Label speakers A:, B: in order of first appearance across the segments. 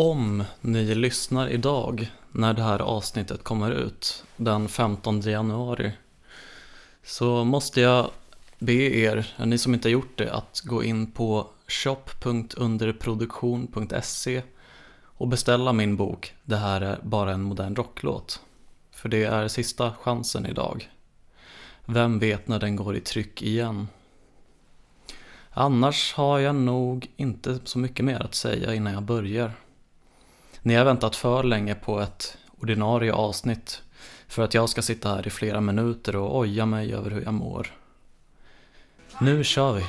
A: Om ni lyssnar idag när det här avsnittet kommer ut den 15 januari så måste jag be er, ni som inte har gjort det, att gå in på shop.underproduktion.se och beställa min bok Det här är bara en modern rocklåt. För det är sista chansen idag. Vem vet när den går i tryck igen? Annars har jag nog inte så mycket mer att säga innan jag börjar. Ni har väntat för länge på ett ordinarie avsnitt för att jag ska sitta här i flera minuter och oja mig över hur jag mår. Nu kör vi!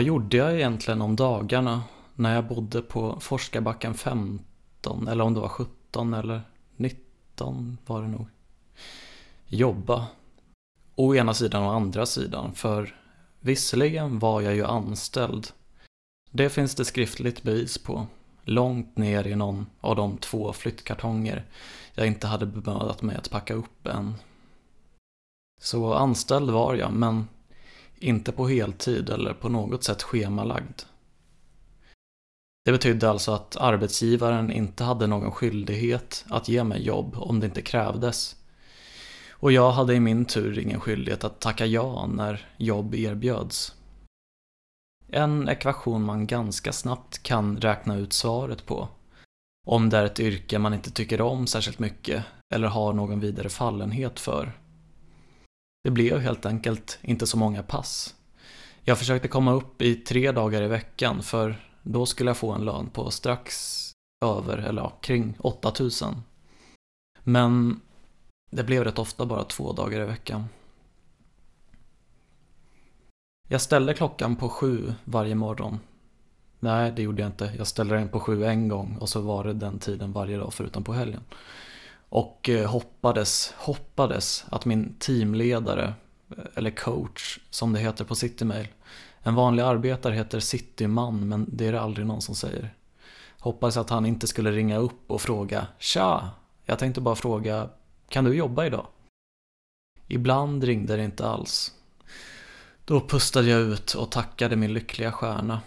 A: Vad gjorde jag egentligen om dagarna när jag bodde på Forskarbacken 15 eller om det var 17 eller 19 var det nog. Jobba. Å ena sidan och andra sidan för visserligen var jag ju anställd. Det finns det skriftligt bevis på. Långt ner i någon av de två flyttkartonger jag inte hade bemödat mig att packa upp än. Så anställd var jag, men
B: inte på heltid eller på något sätt schemalagd. Det betydde alltså att arbetsgivaren inte hade någon skyldighet att ge mig jobb om det inte krävdes. Och jag hade i min tur ingen skyldighet att tacka ja när jobb erbjöds. En ekvation man ganska snabbt kan räkna ut svaret på. Om det är ett yrke man inte tycker om särskilt mycket eller har någon vidare fallenhet för. Det blev helt enkelt inte så många pass. Jag försökte komma upp i tre dagar i veckan för då skulle jag få en lön på strax över, eller ja, kring 8000. Men det blev rätt ofta bara två dagar i veckan. Jag ställde klockan på sju varje morgon. Nej, det gjorde jag inte. Jag ställde den på sju en gång och så var det den tiden varje dag förutom på helgen. Och eh, hoppades, hoppades att min teamledare, eh, eller coach som det heter på Citymail. En vanlig arbetare heter Cityman men det är det aldrig någon som säger. Hoppades att han inte skulle ringa upp och fråga Tja! Jag tänkte bara fråga Kan du jobba idag? Ibland ringde det inte alls. Då pustade jag ut och tackade min lyckliga stjärna.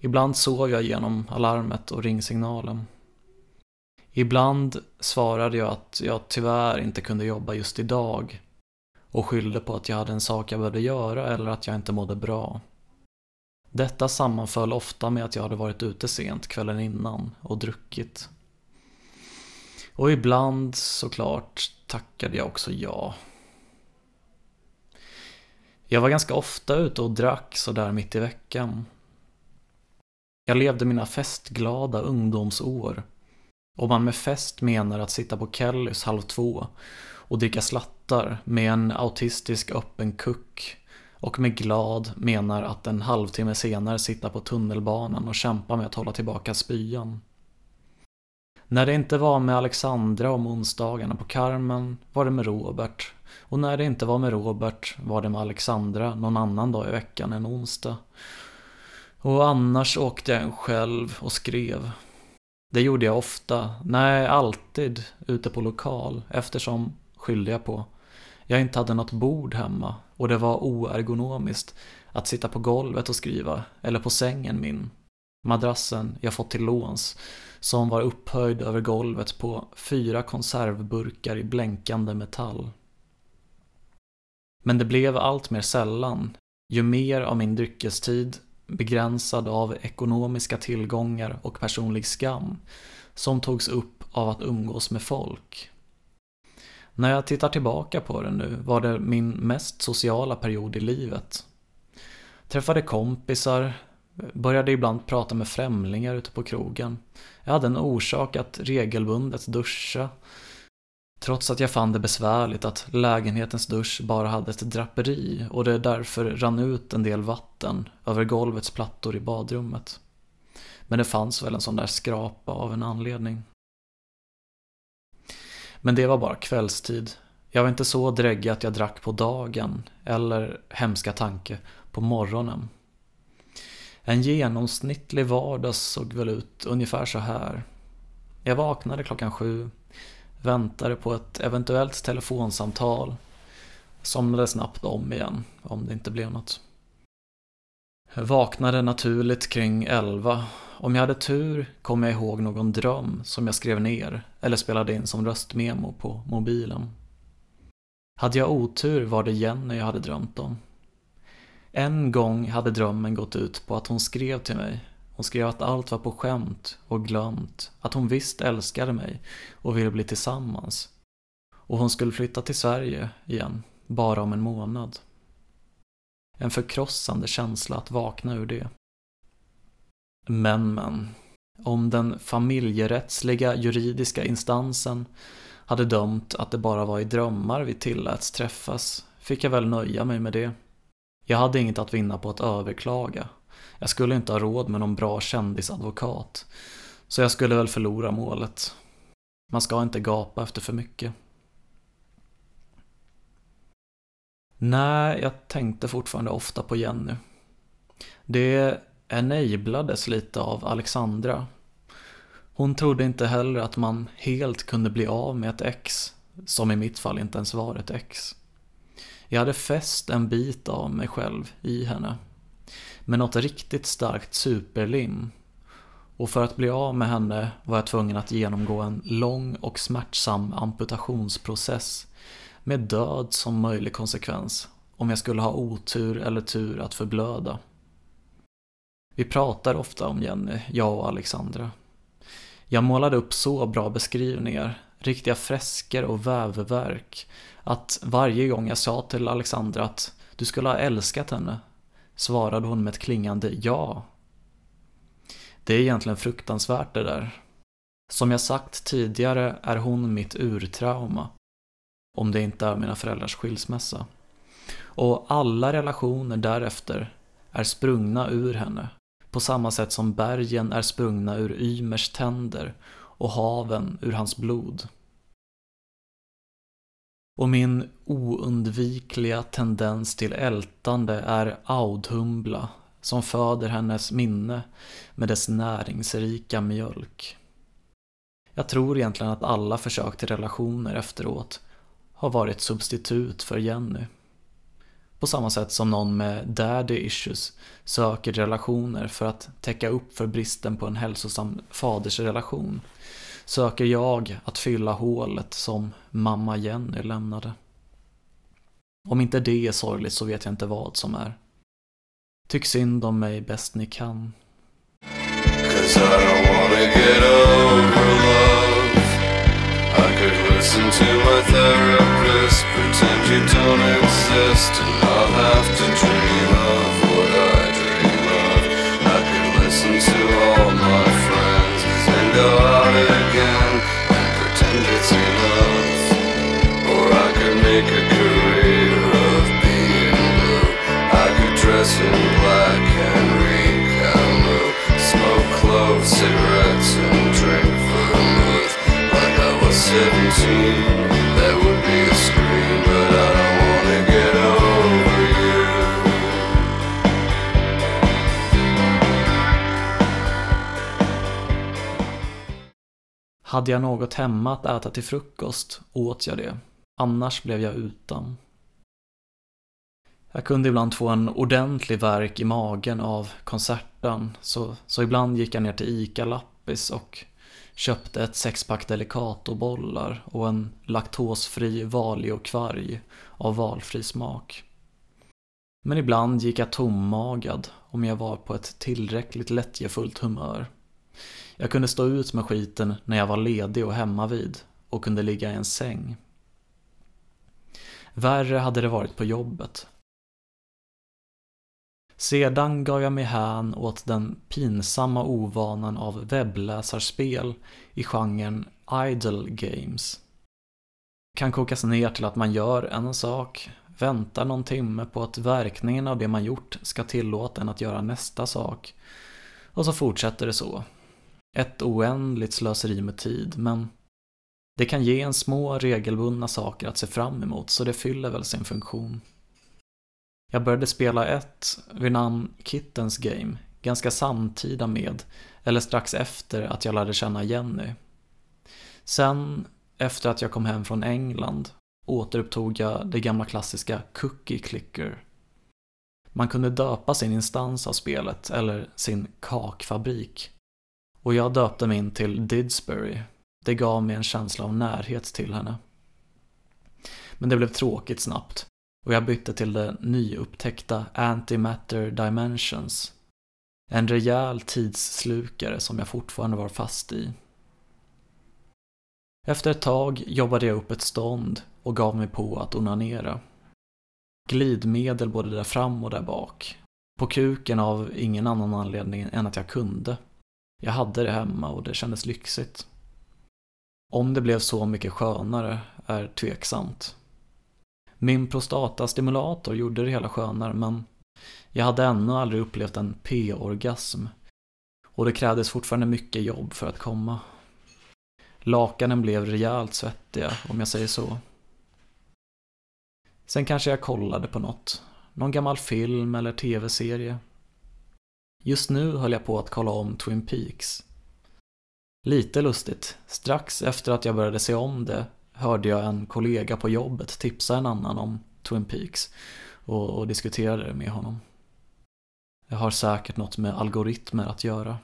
B: Ibland sov jag genom alarmet och ringsignalen. Ibland svarade jag att jag tyvärr inte kunde jobba just idag och skyllde på att jag hade en sak jag behövde göra eller att jag inte mådde bra. Detta sammanföll ofta med att jag hade varit ute sent kvällen innan och druckit. Och ibland såklart tackade jag också ja. Jag var ganska ofta ute och drack sådär mitt i veckan. Jag levde mina festglada ungdomsår. Om man med fest menar att sitta på Kellys halv två och dricka slattar med en autistisk öppen kuck och med glad menar att en halvtimme senare sitta på tunnelbanan och kämpa med att hålla tillbaka spyan. När det inte var med Alexandra om onsdagarna på Carmen var det med Robert och när det inte var med Robert var det med Alexandra någon annan dag i veckan än onsdag. Och annars åkte jag själv och skrev. Det gjorde jag ofta, nej alltid, ute på lokal eftersom, skyllde jag på, jag inte hade något bord hemma och det var oergonomiskt att sitta på golvet och skriva, eller på sängen min. Madrassen jag fått till låns, som var upphöjd över golvet på fyra konservburkar i blänkande metall. Men det blev allt mer sällan, ju mer av min dryckestid begränsad av ekonomiska tillgångar och personlig skam som togs upp av att umgås med folk. När jag tittar tillbaka på det nu var det min mest sociala period i livet. Träffade kompisar, började ibland prata med främlingar ute på krogen. Jag hade en orsak att regelbundet duscha Trots att jag fann det besvärligt att lägenhetens dusch bara hade ett draperi och det därför rann ut en del vatten över golvets plattor i badrummet. Men det fanns väl en sån där skrapa av en anledning. Men det var bara kvällstid. Jag var inte så dräggig att jag drack på dagen, eller, hemska tanke, på morgonen. En genomsnittlig vardag såg väl ut ungefär så här. Jag vaknade klockan sju, väntade på ett eventuellt telefonsamtal. Somnade snabbt om igen, om det inte blev något. Jag vaknade naturligt kring elva. Om jag hade tur kom jag ihåg någon dröm som jag skrev ner eller spelade in som röstmemo på mobilen. Hade jag otur var det Jenny jag hade drömt om. En gång hade drömmen gått ut på att hon skrev till mig hon skrev att allt var på skämt och glömt, att hon visst älskade mig och ville bli tillsammans. Och hon skulle flytta till Sverige igen, bara om en månad. En förkrossande känsla att vakna ur det. Men, men. Om den familjerättsliga juridiska instansen hade dömt att det bara var i drömmar vi tilläts träffas fick jag väl nöja mig med det. Jag hade inget att vinna på att överklaga jag skulle inte ha råd med någon bra kändisadvokat. Så jag skulle väl förlora målet. Man ska inte gapa efter för mycket. Nej, jag tänkte fortfarande ofta på Jenny. Det enablades lite av Alexandra. Hon trodde inte heller att man helt kunde bli av med ett ex, som i mitt fall inte ens var ett ex. Jag hade fäst en bit av mig själv i henne. Med något riktigt starkt superlim. Och för att bli av med henne var jag tvungen att genomgå en lång och smärtsam amputationsprocess med död som möjlig konsekvens om jag skulle ha otur eller tur att förblöda. Vi pratar ofta om Jenny, jag och Alexandra. Jag målade upp så bra beskrivningar, riktiga fresker och vävverk, att varje gång jag sa till Alexandra att du skulle ha älskat henne, svarade hon med ett klingande ja. Det är egentligen fruktansvärt det där. Som jag sagt tidigare är hon mitt urtrauma. Om det inte är mina föräldrars skilsmässa. Och alla relationer därefter är sprungna ur henne. På samma sätt som bergen är sprungna ur Ymers tänder och haven ur hans blod. Och min oundvikliga tendens till ältande är Audhumbla som föder hennes minne med dess näringsrika mjölk. Jag tror egentligen att alla försök till relationer efteråt har varit substitut för Jenny. På samma sätt som någon med daddy issues söker relationer för att täcka upp för bristen på en hälsosam fadersrelation söker jag att fylla hålet som mamma Jenny lämnade. Om inte det är sorgligt så vet jag inte vad som är. Tyck synd om mig bäst ni kan.
C: Cause I don't wanna get over love. I could listen to my therapist, pretend you don't exist, and I'll have to dream
B: Hade jag något hemma att äta till frukost åt jag det. Annars blev jag utan. Jag kunde ibland få en ordentlig värk i magen av konserten, så, så ibland gick jag ner till ICA Lappis och köpte ett sexpack Delicatobollar och en laktosfri Valio-kvarg av valfri smak. Men ibland gick jag tommagad om jag var på ett tillräckligt lättjefullt humör. Jag kunde stå ut med skiten när jag var ledig och hemma vid och kunde ligga i en säng. Värre hade det varit på jobbet. Sedan gav jag mig hän åt den pinsamma ovanan av webbläsarspel i genren idle games. Kan kokas ner till att man gör en sak, väntar någon timme på att verkningen av det man gjort ska tillåta en att göra nästa sak och så fortsätter det så. Ett oändligt slöseri med tid, men det kan ge en små regelbundna saker att se fram emot, så det fyller väl sin funktion. Jag började spela ett vid namn Kittens Game, ganska samtida med, eller strax efter att jag lärde känna Jenny. Sen, efter att jag kom hem från England, återupptog jag det gamla klassiska Cookie Clicker. Man kunde döpa sin instans av spelet, eller sin kakfabrik. Och jag döpte min till Didsbury. Det gav mig en känsla av närhet till henne. Men det blev tråkigt snabbt och jag bytte till det nyupptäckta Antimatter Dimensions. En rejäl tidsslukare som jag fortfarande var fast i. Efter ett tag jobbade jag upp ett stånd och gav mig på att onanera. Glidmedel både där fram och där bak. På kuken av ingen annan anledning än att jag kunde. Jag hade det hemma och det kändes lyxigt. Om det blev så mycket skönare är tveksamt. Min prostatastimulator gjorde det hela skönare men jag hade ännu aldrig upplevt en p-orgasm och det krävdes fortfarande mycket jobb för att komma. Lakanen blev rejält svettiga, om jag säger så. Sen kanske jag kollade på något. Någon gammal film eller tv-serie. Just nu höll jag på att kolla om Twin Peaks. Lite lustigt, strax efter att jag började se om det hörde jag en kollega på jobbet tipsa en annan om Twin Peaks och, och diskuterade det med honom. Det har säkert något med algoritmer att göra.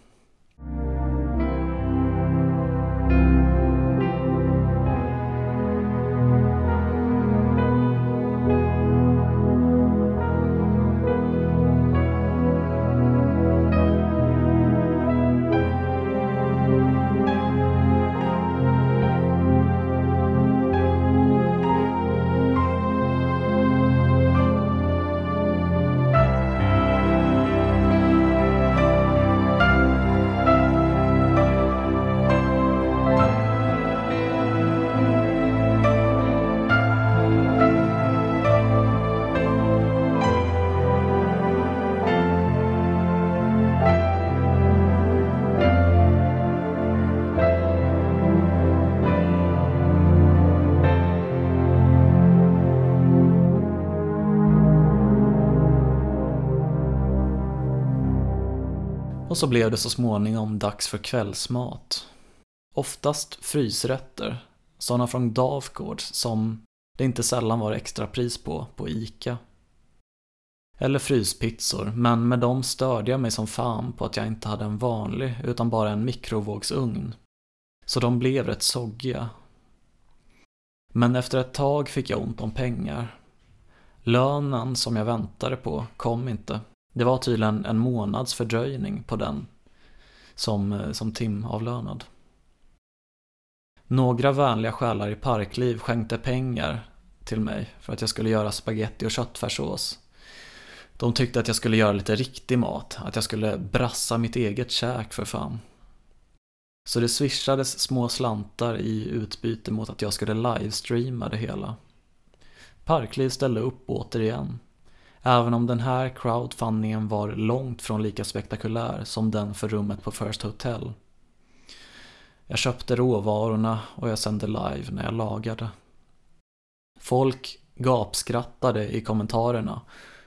B: Och så blev det så småningom dags för kvällsmat. Oftast frysrätter, sådana från Davgårds som det inte sällan var extra pris på, på ICA. Eller fryspizzor, men med dem störde jag mig som fan på att jag inte hade en vanlig, utan bara en mikrovågsugn. Så de blev rätt soggiga. Men efter ett tag fick jag ont om pengar. Lönen som jag väntade på kom inte. Det var tydligen en månads fördröjning på den som, eh, som timavlönad. Några vänliga själar i Parkliv skänkte pengar till mig för att jag skulle göra spaghetti och köttfärssås. De tyckte att jag skulle göra lite riktig mat, att jag skulle brassa mitt eget käk för fan. Så det swishades små slantar i utbyte mot att jag skulle livestreama det hela. Parkliv ställde upp återigen. Även om den här crowdfundingen var långt från lika spektakulär som den för rummet på First Hotel. Jag köpte råvarorna och jag sände live när jag lagade. Folk gapskrattade i kommentarerna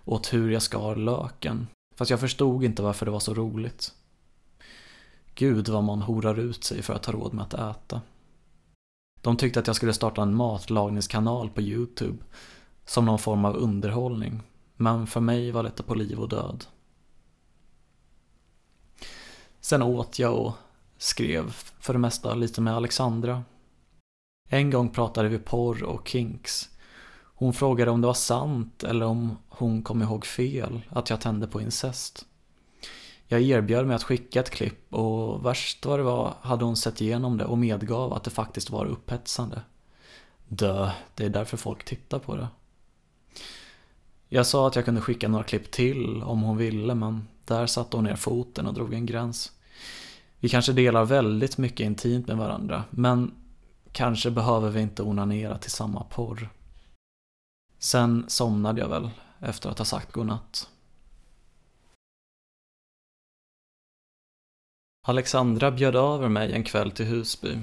B: åt hur jag skar löken, fast jag förstod inte varför det var så roligt. Gud vad man horar ut sig för att ha råd med att äta. De tyckte att jag skulle starta en matlagningskanal på Youtube som någon form av underhållning, men för mig var detta på liv och död. Sen åt jag och skrev för det mesta lite med Alexandra. En gång pratade vi porr och kinks. Hon frågade om det var sant eller om hon kom ihåg fel att jag tände på incest. Jag erbjöd mig att skicka ett klipp och värst vad det var hade hon sett igenom det och medgav att det faktiskt var upphetsande. Dö, det är därför folk tittar på det. Jag sa att jag kunde skicka några klipp till om hon ville men där satte hon ner foten och drog en gräns. Vi kanske delar väldigt mycket intimt med varandra men kanske behöver vi inte onanera till samma porr. Sen somnade jag väl efter att ha sagt godnatt. Alexandra bjöd över mig en kväll till Husby.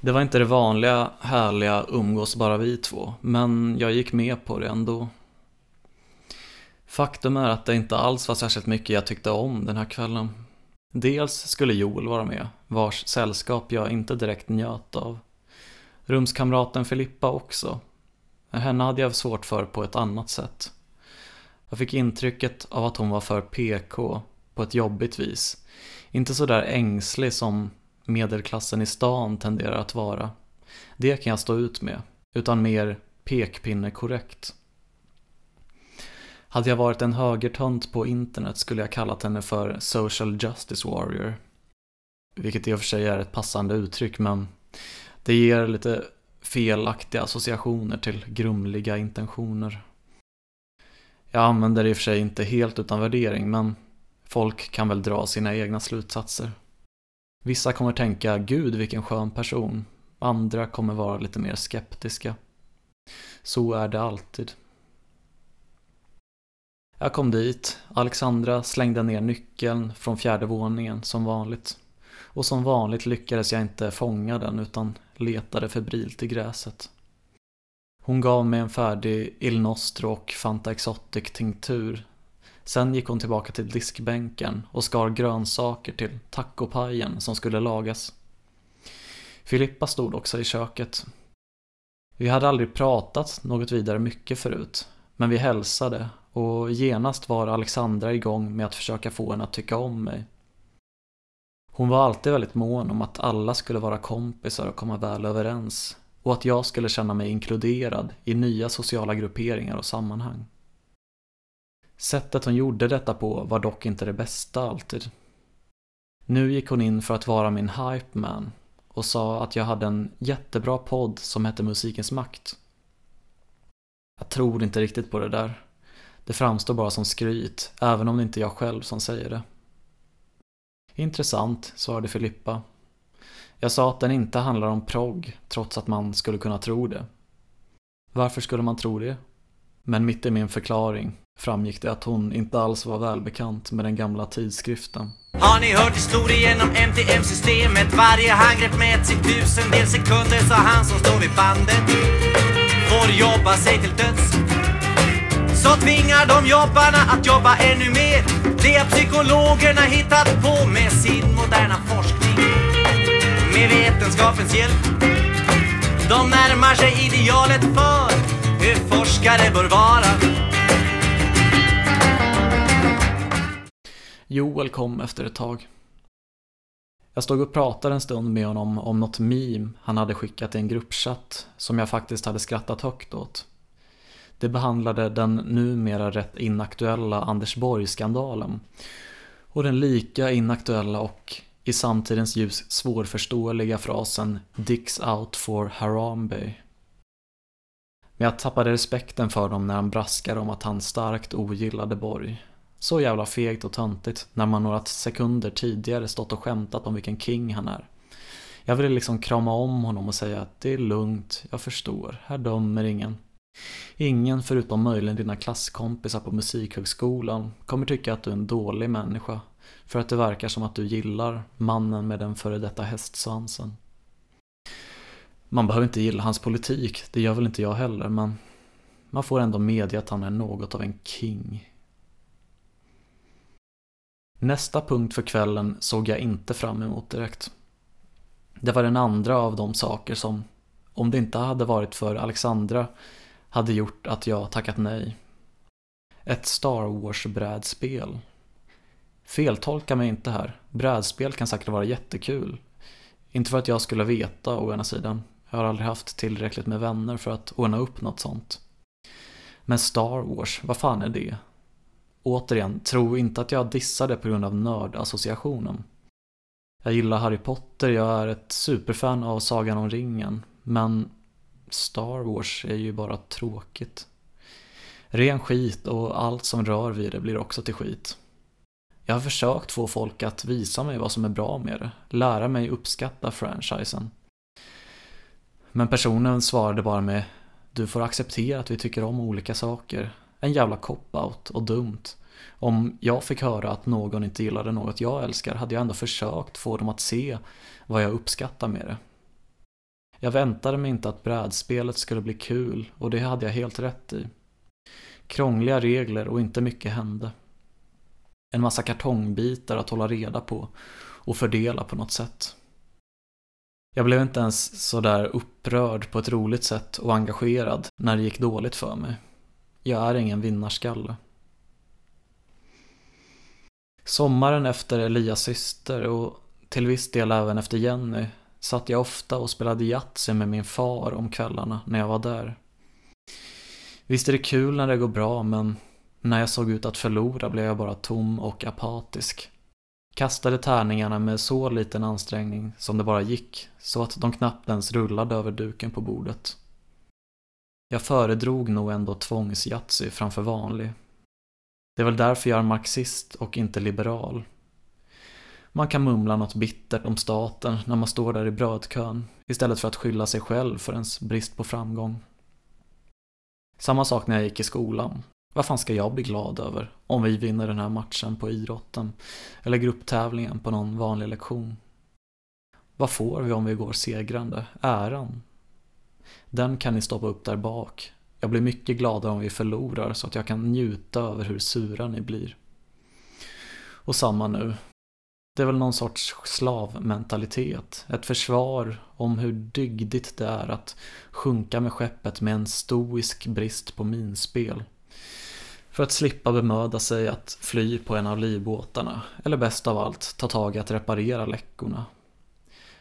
B: Det var inte det vanliga, härliga umgås bara vi två, men jag gick med på det ändå. Faktum är att det inte alls var särskilt mycket jag tyckte om den här kvällen. Dels skulle Joel vara med, vars sällskap jag inte direkt njöt av. Rumskamraten Filippa också. Henne hade jag svårt för på ett annat sätt. Jag fick intrycket av att hon var för PK, på ett jobbigt vis. Inte så där ängslig som medelklassen i stan tenderar att vara. Det kan jag stå ut med, utan mer pekpinne-korrekt. Hade jag varit en högertönt på internet skulle jag kallat henne för social justice warrior. Vilket i och för sig är ett passande uttryck men det ger lite felaktiga associationer till grumliga intentioner. Jag använder det i och för sig inte helt utan värdering men folk kan väl dra sina egna slutsatser. Vissa kommer tänka “Gud vilken skön person” andra kommer vara lite mer skeptiska. Så är det alltid. Jag kom dit, Alexandra slängde ner nyckeln från fjärde våningen som vanligt. Och som vanligt lyckades jag inte fånga den utan letade febrilt i gräset. Hon gav mig en färdig Il Nostro och Fanta Exotic tinktur. Sen gick hon tillbaka till diskbänken och skar grönsaker till tacopajen som skulle lagas. Filippa stod också i köket. Vi hade aldrig pratat något vidare mycket förut, men vi hälsade och genast var Alexandra igång med att försöka få henne att tycka om mig. Hon var alltid väldigt mån om att alla skulle vara kompisar och komma väl överens och att jag skulle känna mig inkluderad i nya sociala grupperingar och sammanhang. Sättet hon gjorde detta på var dock inte det bästa alltid. Nu gick hon in för att vara min hype man och sa att jag hade en jättebra podd som hette Musikens makt. Jag tror inte riktigt på det där. Det framstår bara som skryt, även om det inte är jag själv som säger det. Intressant, svarade Filippa. Jag sa att den inte handlar om progg, trots att man skulle kunna tro det. Varför skulle man tro det? Men mitt i min förklaring framgick det att hon inte alls var välbekant med den gamla tidskriften.
D: Har ni hört historien om MTM-systemet? Varje handgrepp mäts i tusendels sekunder sa han som står vid bandet Får jobba sig till döds så tvingar de jobbarna att jobba ännu mer Det har psykologerna hittat på med sin moderna forskning Med vetenskapens hjälp De närmar sig idealet för hur forskare bör vara
B: Joel kom efter ett tag. Jag stod och pratade en stund med honom om något meme han hade skickat i en gruppchatt som jag faktiskt hade skrattat högt åt. Det behandlade den numera rätt inaktuella Anders Borg-skandalen och den lika inaktuella och i samtidens ljus svårförståeliga frasen “Dicks out for Harambe”. Men jag tappade respekten för dem när han braskade om att han starkt ogillade Borg. Så jävla fegt och töntigt när man några sekunder tidigare stått och skämtat om vilken king han är. Jag ville liksom krama om honom och säga att det är lugnt, jag förstår, här dömer ingen. Ingen förutom möjligen dina klasskompisar på musikhögskolan kommer tycka att du är en dålig människa för att det verkar som att du gillar mannen med den före detta hästsvansen. Man behöver inte gilla hans politik, det gör väl inte jag heller, men man får ändå medge att han är något av en king. Nästa punkt för kvällen såg jag inte fram emot direkt. Det var den andra av de saker som, om det inte hade varit för Alexandra, hade gjort att jag tackat nej. Ett Star Wars-brädspel. Feltolka mig inte här. Brädspel kan säkert vara jättekul. Inte för att jag skulle veta å ena sidan. Jag har aldrig haft tillräckligt med vänner för att ordna upp något sånt. Men Star Wars, vad fan är det? Återigen, tro inte att jag dissar det på grund av nördassociationen. Jag gillar Harry Potter, jag är ett superfan av Sagan om ringen, men Star Wars är ju bara tråkigt. Ren skit och allt som rör vid det blir också till skit. Jag har försökt få folk att visa mig vad som är bra med det, lära mig uppskatta franchisen. Men personen svarade bara med Du får acceptera att vi tycker om olika saker. En jävla cop-out och dumt. Om jag fick höra att någon inte gillade något jag älskar hade jag ändå försökt få dem att se vad jag uppskattar med det. Jag väntade mig inte att brädspelet skulle bli kul och det hade jag helt rätt i. Krångliga regler och inte mycket hände. En massa kartongbitar att hålla reda på och fördela på något sätt. Jag blev inte ens sådär upprörd på ett roligt sätt och engagerad när det gick dåligt för mig. Jag är ingen vinnarskalle. Sommaren efter Elias syster och till viss del även efter Jenny satt jag ofta och spelade Yatzy med min far om kvällarna när jag var där. Visst är det kul när det går bra men när jag såg ut att förlora blev jag bara tom och apatisk. Kastade tärningarna med så liten ansträngning som det bara gick så att de knappt ens rullade över duken på bordet. Jag föredrog nog ändå tvångs framför vanlig. Det är väl därför jag är marxist och inte liberal. Man kan mumla något bittert om staten när man står där i brödkön istället för att skylla sig själv för ens brist på framgång. Samma sak när jag gick i skolan. Vad fan ska jag bli glad över om vi vinner den här matchen på idrotten eller grupptävlingen på någon vanlig lektion? Vad får vi om vi går segrande? Äran? Den kan ni stoppa upp där bak. Jag blir mycket gladare om vi förlorar så att jag kan njuta över hur sura ni blir. Och samma nu. Det är väl någon sorts slavmentalitet, ett försvar om hur dygdigt det är att sjunka med skeppet med en stoisk brist på minspel. För att slippa bemöda sig att fly på en av livbåtarna, eller bäst av allt, ta tag i att reparera läckorna.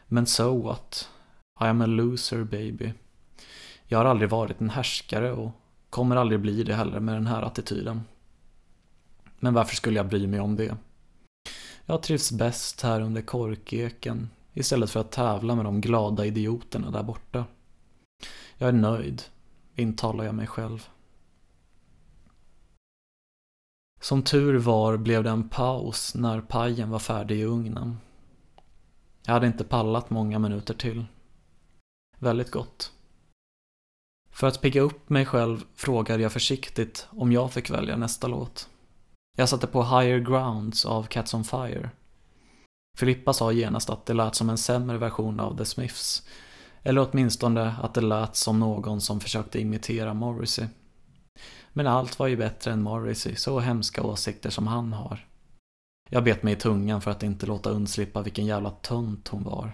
B: Men so what? I am a loser baby. Jag har aldrig varit en härskare och kommer aldrig bli det heller med den här attityden. Men varför skulle jag bry mig om det? Jag trivs bäst här under korkeken istället för att tävla med de glada idioterna där borta. Jag är nöjd, intalar jag mig själv. Som tur var blev det en paus när pajen var färdig i ugnen. Jag hade inte pallat många minuter till. Väldigt gott. För att pigga upp mig själv frågade jag försiktigt om jag fick välja nästa låt. Jag satte på Higher Grounds av Cats on Fire. Filippa sa genast att det lät som en sämre version av The Smiths. Eller åtminstone att det lät som någon som försökte imitera Morrissey. Men allt var ju bättre än Morrissey, så hemska åsikter som han har. Jag bet mig i tungan för att inte låta undslippa vilken jävla tönt hon var.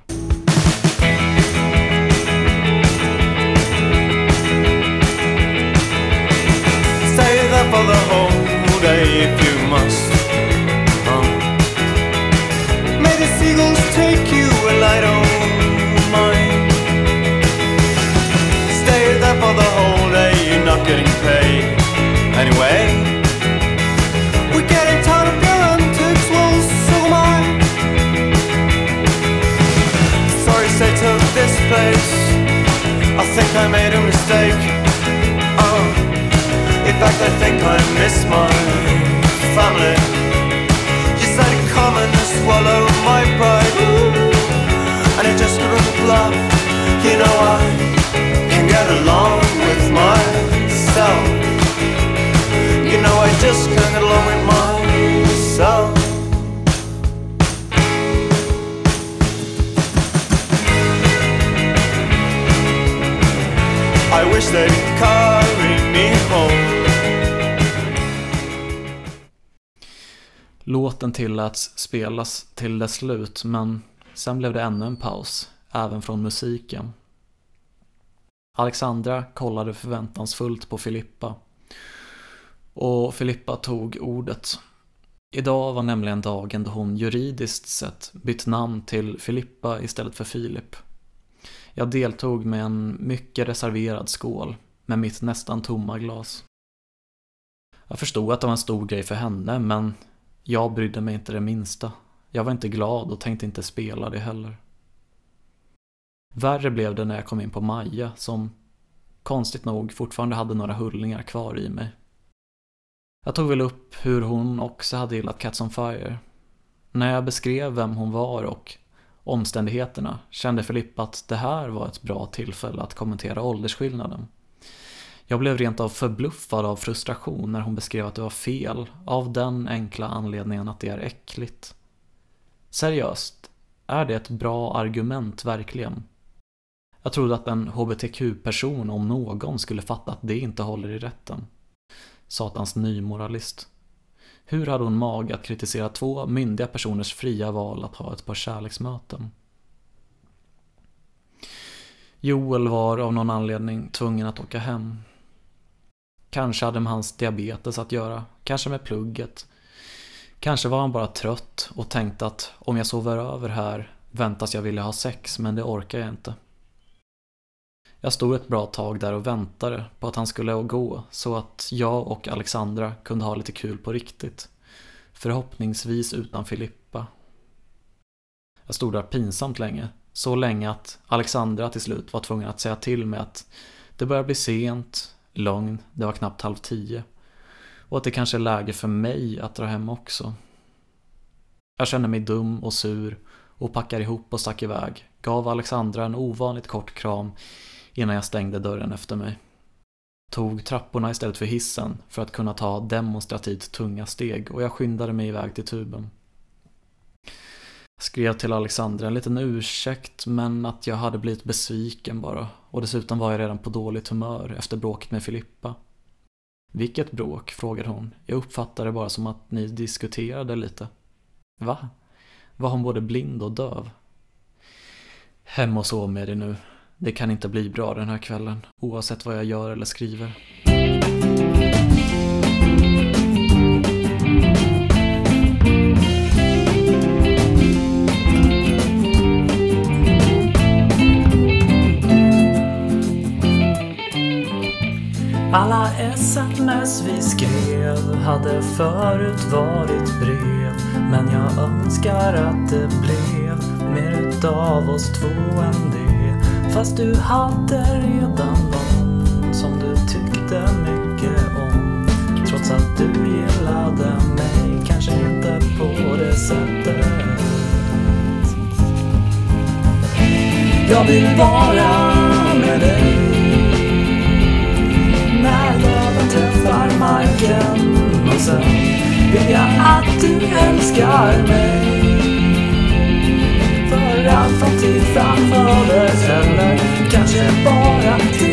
A: Stay there for the whole if you must. Uh. May the seagulls take you and I don't
B: tilläts spelas till dess slut, men sen blev det ännu en paus, även från musiken. Alexandra kollade förväntansfullt på Filippa. Och Filippa tog ordet. Idag var nämligen dagen då hon juridiskt sett bytt namn till Filippa istället för Filip. Jag deltog med en mycket reserverad skål, med mitt nästan tomma glas. Jag förstod att det var en stor grej för henne, men jag brydde mig inte det minsta. Jag var inte glad och tänkte inte spela det heller. Värre blev det när jag kom in på Maja, som konstigt nog fortfarande hade några hullningar kvar i mig. Jag tog väl upp hur hon också hade gillat Cats on Fire. När jag beskrev vem hon var och omständigheterna kände Filippa att det här var ett bra tillfälle att kommentera åldersskillnaden. Jag blev rent av förbluffad av frustration när hon beskrev att det var fel av den enkla anledningen att det är äckligt. Seriöst, är det ett bra argument verkligen? Jag trodde att en hbtq-person om någon skulle fatta att det inte håller i rätten. Satans nymoralist. Hur hade hon mag att kritisera två myndiga personers fria val att ha ett par kärleksmöten? Joel var av någon anledning tvungen att åka hem. Kanske hade med hans diabetes att göra, kanske med plugget. Kanske var han bara trött och tänkte att om jag sover över här väntas jag vilja ha sex, men det orkar jag inte. Jag stod ett bra tag där och väntade på att han skulle gå så att jag och Alexandra kunde ha lite kul på riktigt. Förhoppningsvis utan Filippa. Jag stod där pinsamt länge. Så länge att Alexandra till slut var tvungen att säga till mig att det börjar bli sent, Lögn, det var knappt halv tio. Och att det kanske är läge för mig att dra hem också. Jag kände mig dum och sur och packade ihop och stack iväg. Gav Alexandra en ovanligt kort kram innan jag stängde dörren efter mig. Tog trapporna istället för hissen för att kunna ta demonstrativt tunga steg och jag skyndade mig iväg till tuben. Skrev till Alexandra en liten ursäkt men att jag hade blivit besviken bara och dessutom var jag redan på dåligt humör efter bråket med Filippa. Vilket bråk? frågade hon. Jag uppfattade det bara som att ni diskuterade lite. Va? var hon både blind och döv. Hem och sov med dig nu. Det kan inte bli bra den här kvällen, oavsett vad jag gör eller skriver. Alla sms vi skrev hade förut varit brev Men jag önskar att det blev mer utav oss två än det. Fast du hade redan någon som du tyckte mycket om Trots att du gillade mig, kanske inte på det sättet. Jag vill vara marken. Och sen vill jag att du älskar mig. För allt som tid framför dig eller kanske bara till